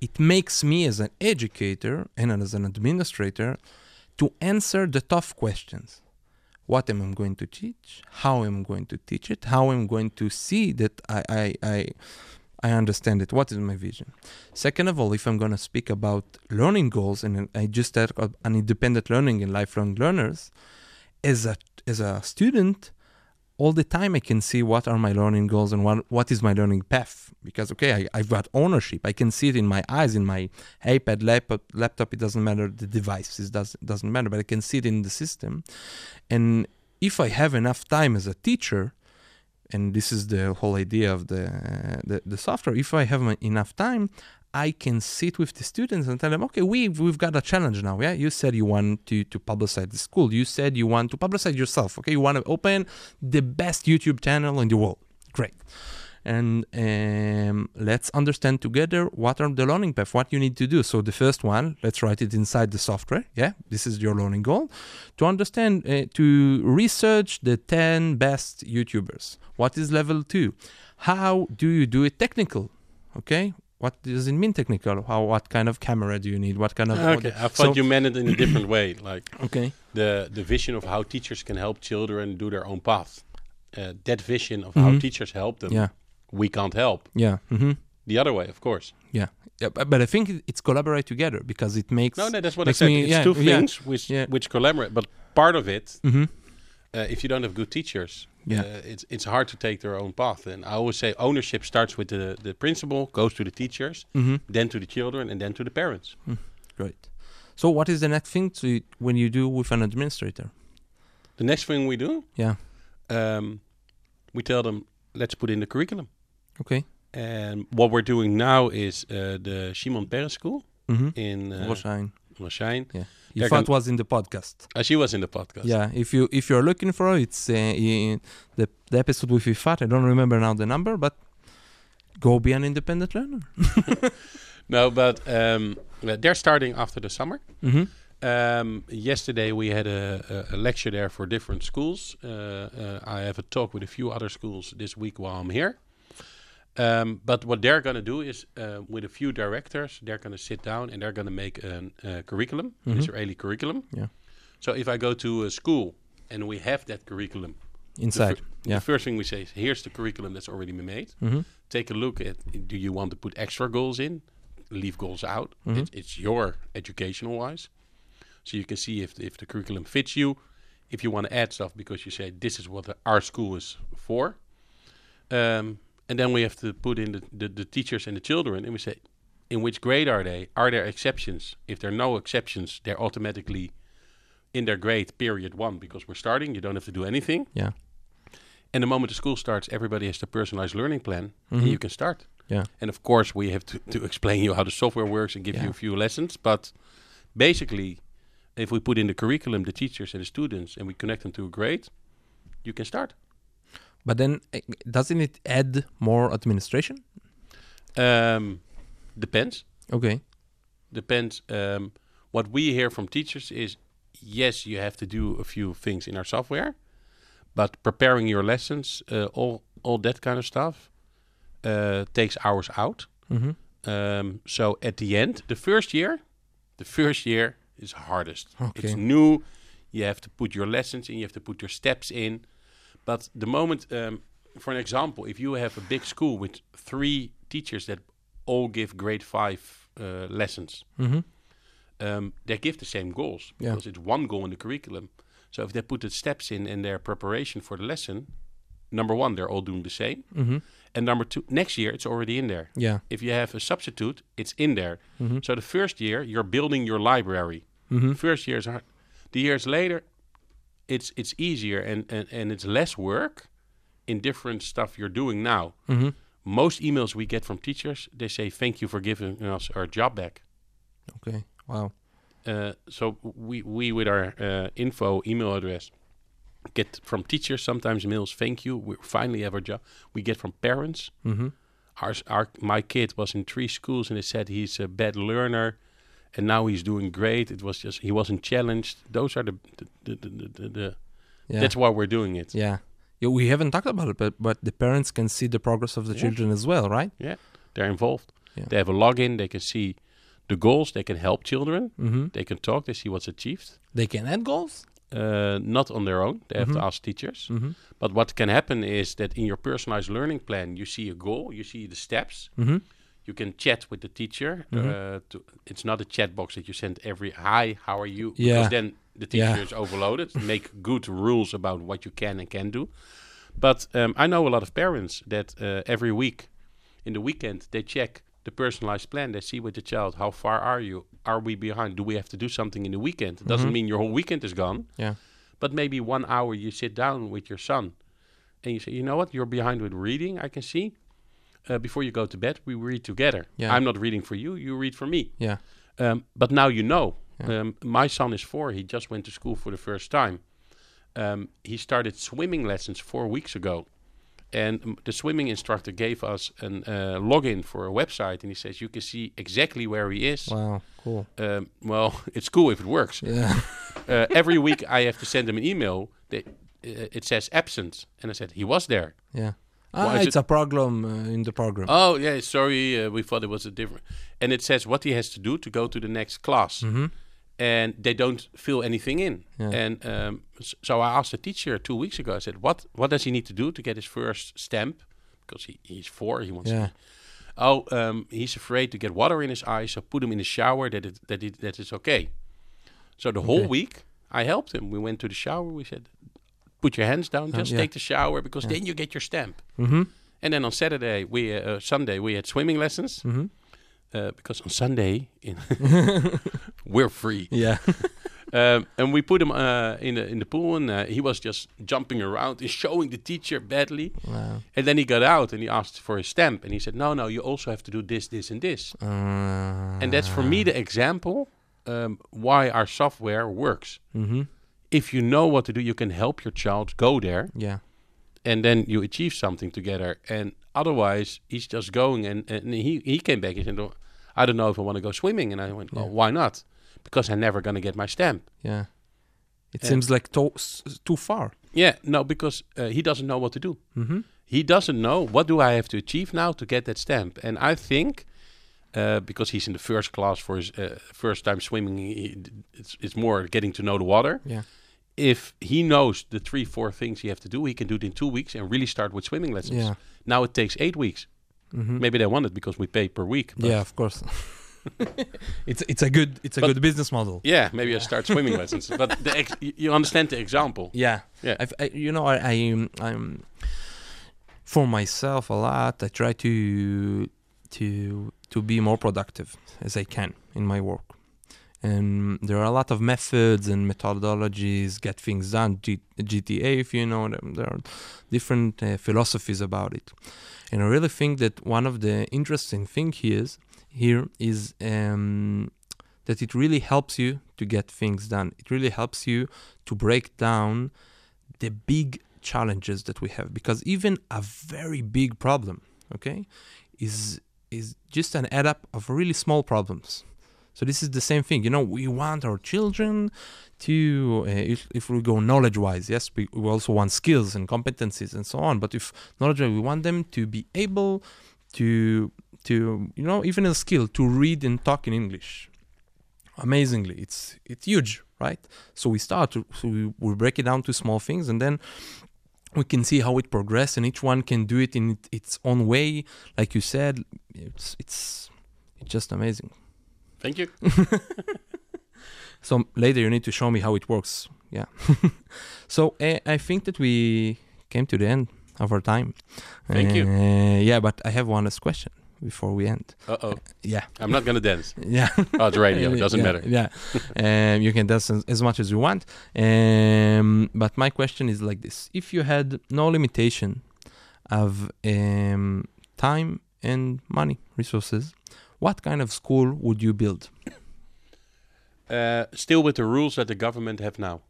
it makes me as an educator and as an administrator to answer the tough questions what am I going to teach, how am I going to teach it, how am I'm going to see that I, I, I, I understand it, what is my vision. Second of all, if I'm going to speak about learning goals, and I just said an independent learning and lifelong learners, as a, as a student, all the time I can see what are my learning goals and what what is my learning path. Because okay I, I've got ownership. I can see it in my eyes in my iPad laptop laptop it doesn't matter. The device it does, doesn't matter but I can see it in the system. And if I have enough time as a teacher and this is the whole idea of the the, the software if I have enough time I can sit with the students and tell them, okay, we've we've got a challenge now. Yeah, you said you want to to publicize the school. You said you want to publicize yourself. Okay, you want to open the best YouTube channel in the world. Great. And um, let's understand together what are the learning path, what you need to do. So the first one, let's write it inside the software. Yeah, this is your learning goal. To understand, uh, to research the 10 best YouTubers. What is level two? How do you do it technical? Okay, what does it mean technical? How what kind of camera do you need? What kind of Okay, I thought So- you meant it in a different way, like okay the the vision of how teachers can help children do their own path. Uh, that vision of how Mhm. teachers help them, yeah we can't help. yeah mm-hmm. The other way, of course. yeah yeah but, but I think it's collaborate together because it makes No, no, that's what I said. me- it's yeah, two yeah, things which which collaborate, but part of it, Mhm. uh, if you don't have good teachers, Yeah. uh, it's it's hard to take their own path. And I always say ownership starts with the the principal, goes to the teachers, Mhm. then to the children, and then to the parents. great so what is the next thing to when you do with an administrator The next thing we do, yeah um, we tell them, let's put in the curriculum. okay And what we're doing now is uh, the Simon Peres School mm-hmm. in uh, Rosijn. Rosijn. yeah you thought was in the podcast Uh, she was in the podcast. Yeah, if you if you're looking for it, it's uh, in the the episode with Ifat. I don't remember now the number, but go be an independent learner. No, but um, they're starting after the summer. Mm-hmm. Um, yesterday we had a, a, a lecture there for different schools. Uh, uh, I have a talk with a few other schools this week while I'm here. Um, but what they're going to do is, uh, with a few directors, they're going to sit down and they're going to make a uh, curriculum, an Mhm. Israeli curriculum. Yeah. So if I go to a school and we have that curriculum, the Inside, fir- yeah. the first thing we say is, here's the curriculum that's already been made. Mm-hmm. Take a look at, do you want to put extra goals in? Leave goals out. Mhm. It's, it's your educational wise. So you can see if, if the curriculum fits you, if you want to add stuff because you say this is what the, our school is for. Um, and then we have to put in the, the, the teachers and the children and we say, in which grade are they? Are there exceptions? If there are no exceptions, they're automatically in their grade period one because we're starting. You don't have to do anything. Yeah. And the moment the school starts, everybody has the personalized learning plan Mhm. and you can start. Yeah. And of course, we have to, to explain you how the software works and give you a few lessons. But basically, if we put in the curriculum, the teachers and the students, and we connect them to a grade, you can start. But then, uh, doesn't it add more administration? Um, depends. Okay. Depends. Um, what we hear from teachers is yes, you have to do a few things in our software, but preparing your lessons, uh, all all that kind of stuff, uh, takes hours out. Mm-hmm. Um, so at the end, the first year, the first year is hardest. It's new. You have to put your lessons in. You have to put your steps in. But the moment, um, for an example, if you have a big school with three teachers that all give grade five uh, lessons, Mm-hmm. um, they give the same goals Yeah. because it's one goal in the curriculum. So if they put the steps in in their preparation for the lesson, number one, they're all doing the same. Mm-hmm. And number two, next year it's already in there. Yeah. If you have a substitute, it's in there. Mm-hmm. So the first year you're building your library. Mm-hmm. First year is hard. The years later, it's it's easier and, and, and it's less work in different stuff you're doing now. Mm-hmm. Most emails we get from teachers, they say thank you for giving us our job back. Okay. Wow. Uh, so we we with our uh, info email address get from teachers sometimes mails thank you we finally have our job. We get from parents. Mm-hmm. Our, our my kid was in three schools and they said he's a bad learner, and now he's doing great. It was just he wasn't challenged. Those are the the, the, the, the, the Yeah. that's why we're doing it. yeah. Yeah. We haven't talked about it, but but the parents can see the progress of the Yeah. children as well, right? Yeah, they're involved. Yeah. They have a login. They can see the goals. They can help children. Mm-hmm. They can talk. They see what's achieved. They can add goals. Uh, not on their own. They have Mhm. to ask teachers. Mm-hmm. But what can happen is that in your personalized learning plan, you see a goal, you see the steps, Mm-hmm. You can chat with the teacher. Mhm. Uh, to, it's not a chat box that you send every hi, how are you? Yeah. Because then the teacher Yeah. is overloaded. Make good rules about what you can and can do. But um, I know a lot of parents that uh, every week, in the weekend, they check the personalized plan. They see with the child how far are you? Are we behind? Do we have to do something in the weekend? It doesn't Mhm. mean your whole weekend is gone. Yeah. But maybe one hour you sit down with your son and you say, you know what, you're behind with reading, I can see. Uh, before you go to bed, we read together. Yeah. I'm not reading for you, you read for me. Yeah. Um, but now you know. Yeah. Um, my son is four, he just went to school for the first time. Um, he started swimming lessons four weeks ago. And um, the swimming instructor gave us a uh, login for a website, and he says you can see exactly where he is. Wow. Cool. Um, well, it's cool if it works Yeah. uh, every week I have to send him an email that uh, it says absent, and I said he was there. yeah. Ah, it's it- a program uh, in the program. Oh yeah, sorry, uh, we thought it was a different. And it says what he has to do to go to the next class, Mhm. and they don't fill anything in. Yeah. And um, so I asked the teacher two weeks ago. I said, "What what does he need to do to get his first stamp? Because he, he's four, he wants. Yeah. To, oh, um, he's afraid to get water in his eyes, so put him in the shower. That it that it that is okay. So the whole week I helped him. We went to the shower. We said, "Put your hands down. Just yeah. take the shower because then you get your stamp." Mm-hmm. And then on Saturday, we uh, Sunday we had swimming lessons Mm-hmm. uh, because on Sunday in we're free. Yeah. Um, and we put him uh, in the in the pool, and uh, he was just jumping around and showing the teacher badly. wow. And then he got out and he asked for his stamp, and he said, "No, no, you also have to do this, this, and this." Uh, And that's for me the example um, why our software works. Mm-hmm. If you know what to do, you can help your child go there, Yeah. and then you achieve something together. And otherwise, he's just going. And, and he, he came back and said, "Oh, I don't know if I want to go swimming. And I went, well, Yeah. why not? Because I'm never going to get my stamp. Yeah. It Yeah. seems like to- s- too far. Yeah, no, because uh, he doesn't know what to do. Mm-hmm. He doesn't know what do I have to achieve now to get that stamp. And I think uh, because he's in the first class for his uh, first time swimming, he, it's, it's more getting to know the water. Yeah. If he knows the three, four things he have to do, he can do it in two weeks and really start with swimming lessons. Yeah. Now it takes eight weeks. Mm-hmm. Maybe they want it because we pay per week. Yeah, of course. it's it's a good it's a But- good business model. Yeah, maybe I start swimming lessons. But the ex- you understand the example. Yeah, Yeah. I've, I, you know, I, I um, I'm for myself a lot. I try to to to be more productive as I can in my work, and there are a lot of methods and methodologies get things done. G- GTD, if you know them, there are different uh, philosophies about it, and I really think that one of the interesting thing here is here is um, that it really helps you to get things done. It really helps you to break down the big challenges that we have because even a very big problem okay is is just an add up of really small problems so this is the same thing. You know we want our children to uh, if, if we go knowledge wise yes we, we also want skills and competencies and so on. But if knowledge we want them to be able to to you know even a skill to read and talk in english. Amazingly it's it's huge right? So we start to so we, we break it down to small things and then we can see how it progresses and each one can do it in its own way. Like you said it's it's it's just amazing Thank you. so later you need to show me how it works yeah so uh, i think that we came to the end of our time Thank you. Uh, yeah but i have one last question before we end Uh oh. yeah I'm not going to dance. yeah Oh, it's radio. It doesn't yeah, matter. Yeah, um, you can dance as, as much as you want. Um, but my question is like this: If you had no limitation of um, time and money resources, what kind of school would you build? Uh, still with the rules that the government have now.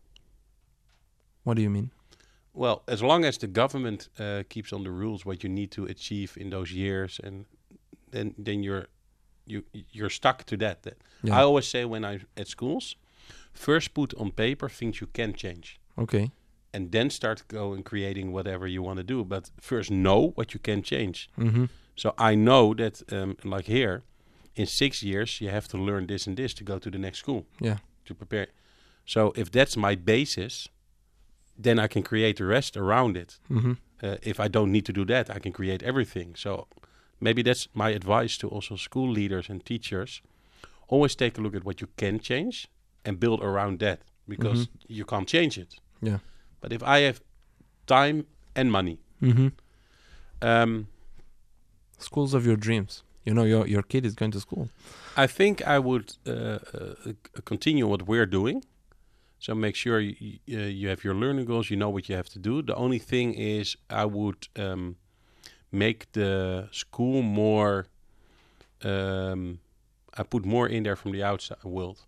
What do you mean? Well, as long as the government uh, keeps on the rules what you need to achieve in those years, and then then you're you you're stuck to that. That- Yeah. I always say when I'm at schools, first put on paper things you can change, Okay. and then start going creating whatever you want to do. But first know what you can change. Mm-hmm. So I know that, um, like here, in six years you have to learn this and this to go to the next school Yeah. to prepare. So if that's my basis, then I can create the rest around it. Mm-hmm. Uh, if I don't need to do that, I can create everything. So maybe that's my advice to also school leaders and teachers. Always take a look at what you can change and build around that because you can't change it. Yeah. But if I have time and money, Mm-hmm. um, Schools of your dreams. You know, your your kid is going to school. I think I would uh, uh, continue what we're doing. So make sure you, uh, you have your learning goals. You know what you have to do. The only thing is, I would um, make the school more. Um, I put more in there from the outside world.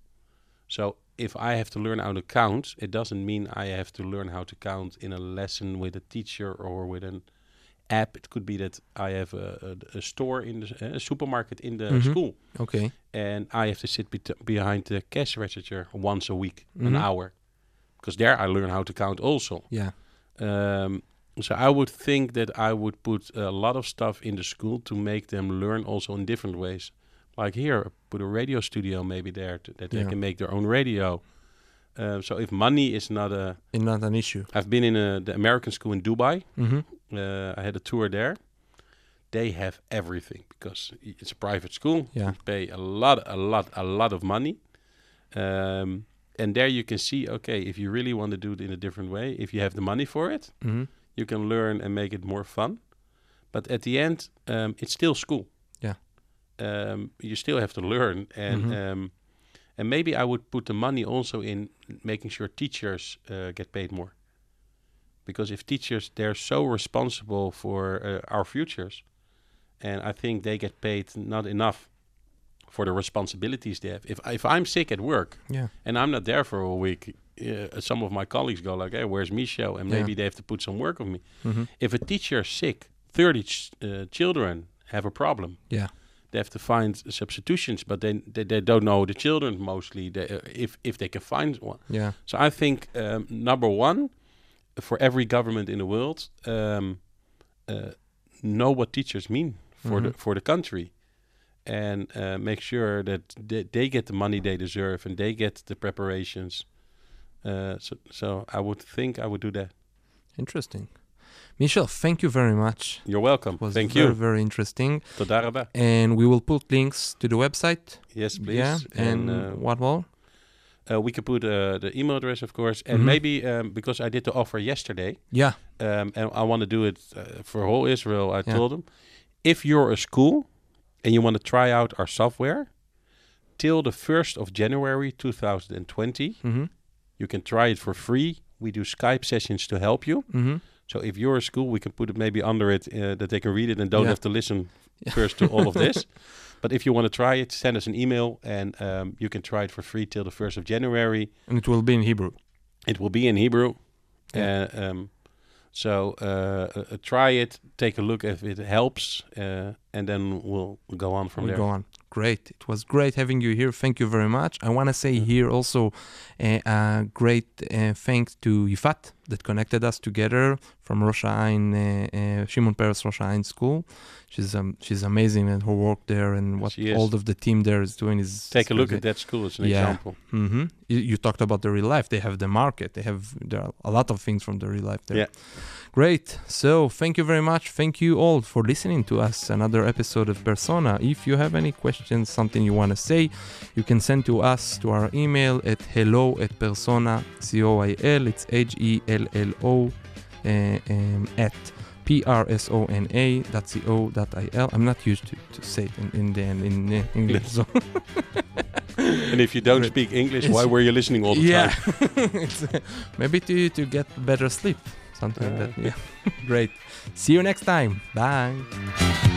So if I have to learn how to count, it doesn't mean I have to learn how to count in a lesson with a teacher or with an app. It could be that I have a, a, a store in the a supermarket in the Mhm. school Okay. and I have to sit bet- behind the cash register once a week, an Mhm. hour, because there I learn how to count also. Yeah. Um, so I would think that I would put a lot of stuff in the school to make them learn also in different ways. Like here, put a radio studio maybe there to, that they can make their own radio. Uh, so if money is not a, not an issue. I've been in a, the American school in Dubai. Mm-hmm. Uh, I had a tour there. They have everything because it's a private school. Yeah. You pay a lot, a lot, a lot of money. Um, and there you can see, okay, if you really want to do it in a different way, if you have the money for it, Mm-hmm. you can learn and make it more fun. But at the end, um, it's still school. Yeah. Um, you still have to learn, and Mhm. um, and maybe I would put the money also in making sure teachers uh, get paid more. Because if teachers, they're so responsible for uh, our futures, and I think they get paid not enough for the responsibilities they have. If if I'm sick at work, Yeah. and I'm not there for a week, uh, some of my colleagues go like, "Hey, where's Michel?" And Yeah. maybe they have to put some work on me. Mm-hmm. If a teacher is sick, thirty ch- uh, children have a problem. Yeah. They have to find substitutions, but they they, they don't know the children mostly. They, uh, if if they can find one, Yeah. so I think um, number one for every government in the world, um, uh, know what teachers mean for the Mhm. for the country, and uh, make sure that they, they get the money they deserve and they get the preparations. Uh, so, so I would think I would do that. Interesting. Michel, thank you very much. You're welcome. Thank very, you. very interesting. And we will put links to the website. Yes, please. Yeah. And, uh, what more? Uh, we can put uh, the email address, of course, and Mhm. maybe um, because I did the offer yesterday, Yeah. um, and I want to do it uh, for whole Israel. I Yeah. told them, if you're a school and you want to try out our software, till the first of January 2020, Mm-hmm. you can try it for free. We do Skype sessions to help you. Mm-hmm. So if you're a school, we can put it maybe under it uh, that they can read it and don't Yeah. have to listen. first to all of this. But if you want to try it, send us an email and um, you can try it for free till the first of January. And it will be in Hebrew. It will be in Hebrew. Yeah. Uh, um, so uh, uh, try it, take a look if it helps, uh, and then we'll go on from we'll there. go on. Great. It was great having you here. Thank you very much. I want to say here also a, a great uh, thanks to Yifat that connected us together from Rosh Hain, uh, uh, Shimon Peres Rosh Hain School. She's um, she's amazing and her work there and what all of the team there is doing is Take a look at that school as an Yeah. example. hmm You, you talked about the real life. They have the market. They have there are a lot of things from the real life there. Yeah. Great. So thank you very much. Thank you all for listening to us. Another episode of Persona. If you have any questions, something you want to say, you can send to us to our email at hello at persona c o i l. It's h e l l o uh, um, at p-r-s-o-n-a dot c-o dot i-l. I'm not used to, to say it in, in, the, in uh, English. So And if you don't speak English, why were you listening all the yeah. time? Uh, maybe to, to get better sleep. Something like Uh, that. Yeah. Great. See you next time. Bye.